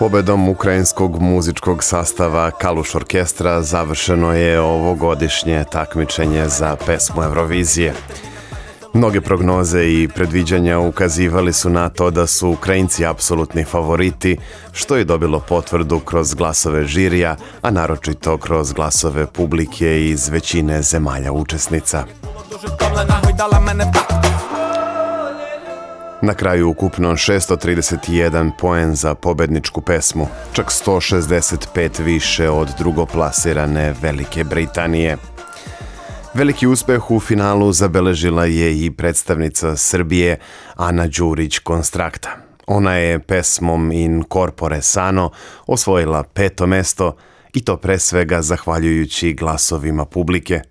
Pobedom ukrajinskog muzičkog sastava Kaluš Orkestra završeno je ovogodišnje takmičenje za pesmu Eurovizije. Mnoge prognoze i predviđanja ukazivali su na to da su Ukrajinci apsolutni favoriti, što je dobilo potvrdu kroz glasove žirija, a naročito kroz glasove publike iz većine zemalja učesnica. Na kraju ukupno 631 poen za pobedničku pesmu, čak 165 više od drugoplasirane Velike Britanije. Veliki uspeh u finalu zabeležila je i predstavnica Srbije Ana Đurić Konstrakta. Ona je pesmom In Corpore Sano osvojila peto mesto i to pre svega zahvaljujući glasovima publike.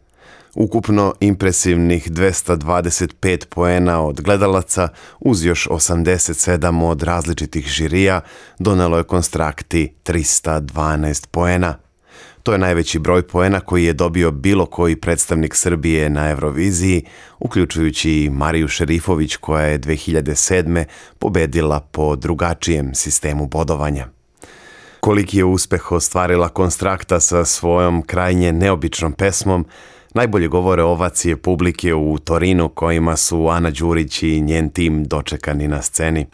Ukupno impresivnih 225 poena od gledalaca uz još 87 od različitih žirija donelo je konstrakti 312 poena. To je najveći broj poena koji je dobio bilo koji predstavnik Srbije na Euroviziji, uključujući i Mariju Šerifović koja je 2007. pobedila po drugačijem sistemu bodovanja. Koliki je uspeh ostvarila Konstrakta sa svojom krajnje neobičnom pesmom, najbolje govore ovacije publike u Torinu kojima su Ana Đurić i njen tim dočekani na sceni.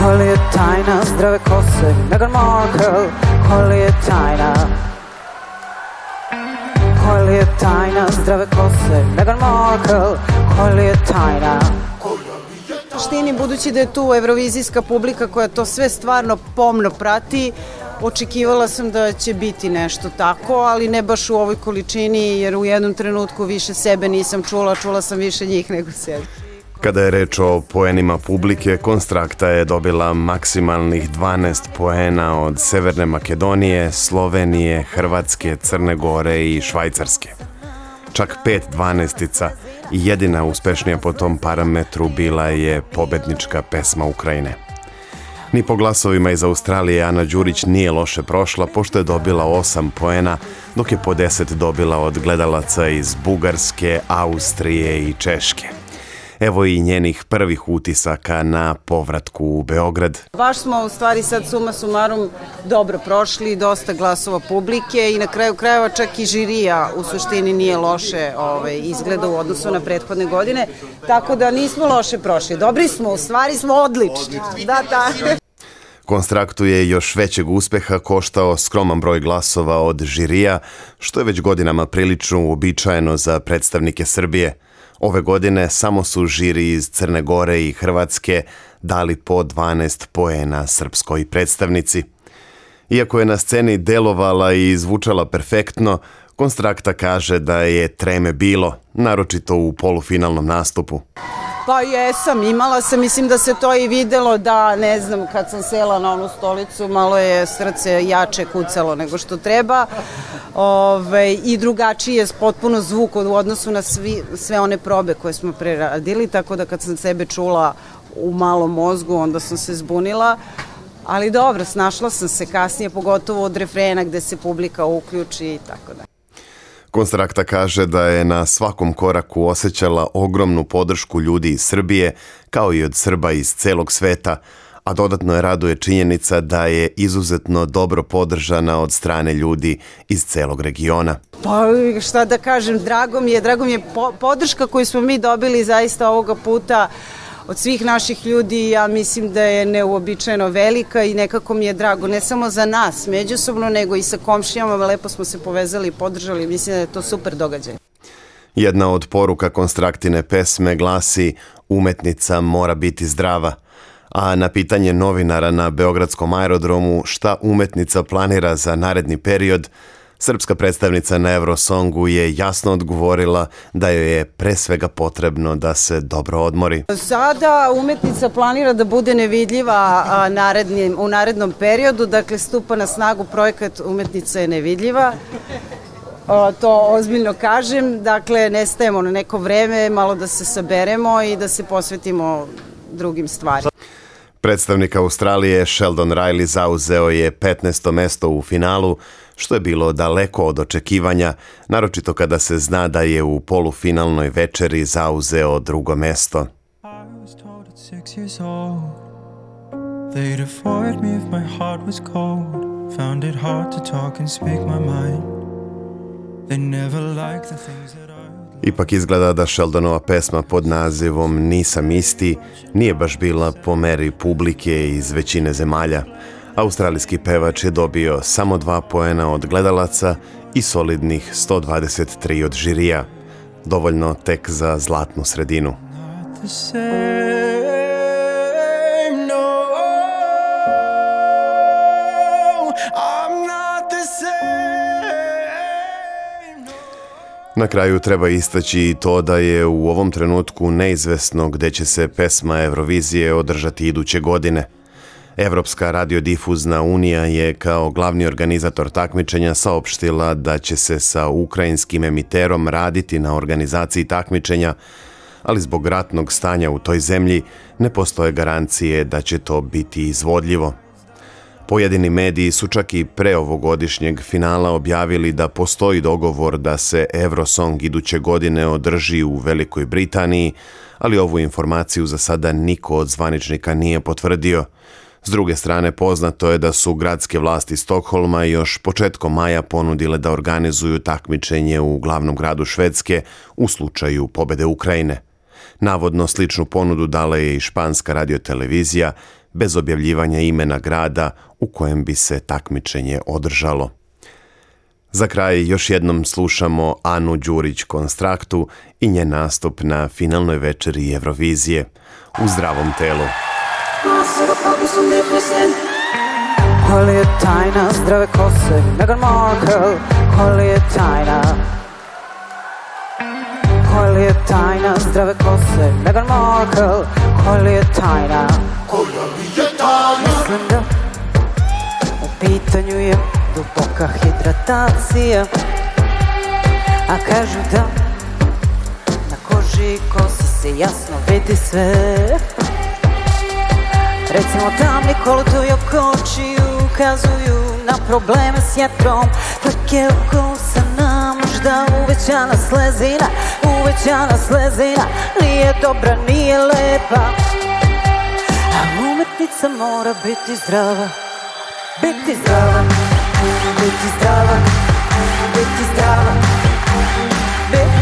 Koja li je tajna zdrave kose Meghan Markle. Koja li je tajna. Koja li je tajna zdrave kose Meghan Markle. Koja li je tajna. Suštini, budući da je tu evrovizijska publika koja to sve stvarno pomno prati, očekivala sam da će biti nešto tako, ali ne baš u ovoj količini, jer u jednom trenutku više sebe nisam čula, čula sam više njih nego sebe. Kada je reč o poenima publike, Konstrakta je dobila maksimalnih 12 poena od Severne Makedonije, Slovenije, Hrvatske, Crne Gore i Švajcarske. Čak pet dvanestica i jedina uspešnija po tom parametru bila je pobednička pesma Ukrajine. Ni po glasovima iz Australije Ana Đurić nije loše prošla pošto je dobila 8 poena, dok je po 10 dobila od gledalaca iz Bugarske, Austrije i Češke. Evo i njenih prvih utisaka na povratku u Beograd. Baš smo u stvari sad suma sumarum dobro prošli, dosta glasova publike i na kraju krajeva čak i žirija u suštini nije loše ovaj, izgleda u odnosu na prethodne godine, tako da nismo loše prošli. Dobri smo, u stvari smo odlični. Da, da. Konstraktu je još većeg uspeha koštao skroman broj glasova od žirija, što je već godinama prilično uobičajeno za predstavnike Srbije. Ove godine samo su žiri iz Crne Gore i Hrvatske dali po 12 poena srpskoj predstavnici. Iako je na sceni delovala i zvučala perfektno, Konstrakta kaže da je treme bilo, naročito u polufinalnom nastupu. Pa jesam, imala sam, mislim da se to i videlo da, ne znam, kad sam sela na onu stolicu, malo je srce jače kucalo nego što treba Ove, i drugačiji je potpuno zvuk u odnosu na svi, sve one probe koje smo preradili, tako da kad sam sebe čula u malom mozgu, onda sam se zbunila. Ali dobro, snašla sam se kasnije, pogotovo od refrena gde se publika uključi i tako da. Konstrakta kaže da je na svakom koraku osjećala ogromnu podršku ljudi iz Srbije, kao i od Srba iz celog sveta, a dodatno je raduje činjenica da je izuzetno dobro podržana od strane ljudi iz celog regiona. Pa šta da kažem, drago mi je, drago mi je po, podrška koju smo mi dobili zaista ovoga puta od svih naših ljudi, ja mislim da je neuobičajeno velika i nekako mi je drago, ne samo za nas međusobno, nego i sa komšijama, lepo smo se povezali i podržali, mislim da je to super događaj. Jedna od poruka konstraktine pesme glasi umetnica mora biti zdrava, a na pitanje novinara na Beogradskom aerodromu šta umetnica planira za naredni period, Srpska predstavnica na Eurosongu je jasno odgovorila da joj je pre svega potrebno da se dobro odmori. Sada umetnica planira da bude nevidljiva narednim, u narednom periodu, dakle stupa na snagu projekat Umetnica je nevidljiva. O, to ozbiljno kažem, dakle nestajemo na neko vreme, malo da se saberemo i da se posvetimo drugim stvarima. Predstavnik Australije Sheldon Riley zauzeo je 15. mesto u finalu, što je bilo daleko od očekivanja, naročito kada se zna da je u polufinalnoj večeri zauzeo drugo mesto. I was told at six years old they'd avoid me if my heart was cold. Found it hard to talk and speak my mind. They never liked the things that I Ipak izgleda da Sheldonova pesma pod nazivom Nisam isti nije baš bila po meri publike iz većine zemalja. Australijski pevač je dobio samo dva poena od gledalaca i solidnih 123 od žirija. Dovoljno tek za zlatnu sredinu. Na kraju treba istaći i to da je u ovom trenutku neizvesno gde će se pesma Eurovizije održati iduće godine. Evropska radiodifuzna unija je kao glavni organizator takmičenja saopštila da će se sa ukrajinskim emiterom raditi na organizaciji takmičenja, ali zbog ratnog stanja u toj zemlji ne postoje garancije da će to biti izvodljivo. Pojedini mediji su čak i pre ovogodišnjeg finala objavili da postoji dogovor da se Eurosong iduće godine održi u Velikoj Britaniji, ali ovu informaciju za sada niko od zvaničnika nije potvrdio. S druge strane, poznato je da su gradske vlasti Stokholma još početkom maja ponudile da organizuju takmičenje u glavnom gradu Švedske u slučaju pobede Ukrajine. Navodno sličnu ponudu dala je i španska radiotelevizija bez objavljivanja imena grada u kojem bi se takmičenje održalo. Za kraj još jednom slušamo Anu Đurić Konstraktu i njen nastup na finalnoj večeri Eurovizije u zdravom telu. Koja li je tajna zdrave kose Meghan Markle. Koja li je tajna. Koja li je tajna zdrave kose Meghan Markle. Koja li je tajna. Koja li je tajna Mislim da U pitanju je duboka hidratacija. A kažu da Na koži i kosi se jasno vidi sve Recimo tamni kolotovi oko očiju ukazuju na probleme s jetrom. Fleke oko usana, možda uvećana slezina Uvećana slezina, nije dobra, nije lepa. A umetnica mora biti zdrava Biti zdrava, biti zdrava, biti zdrava Biti, biti,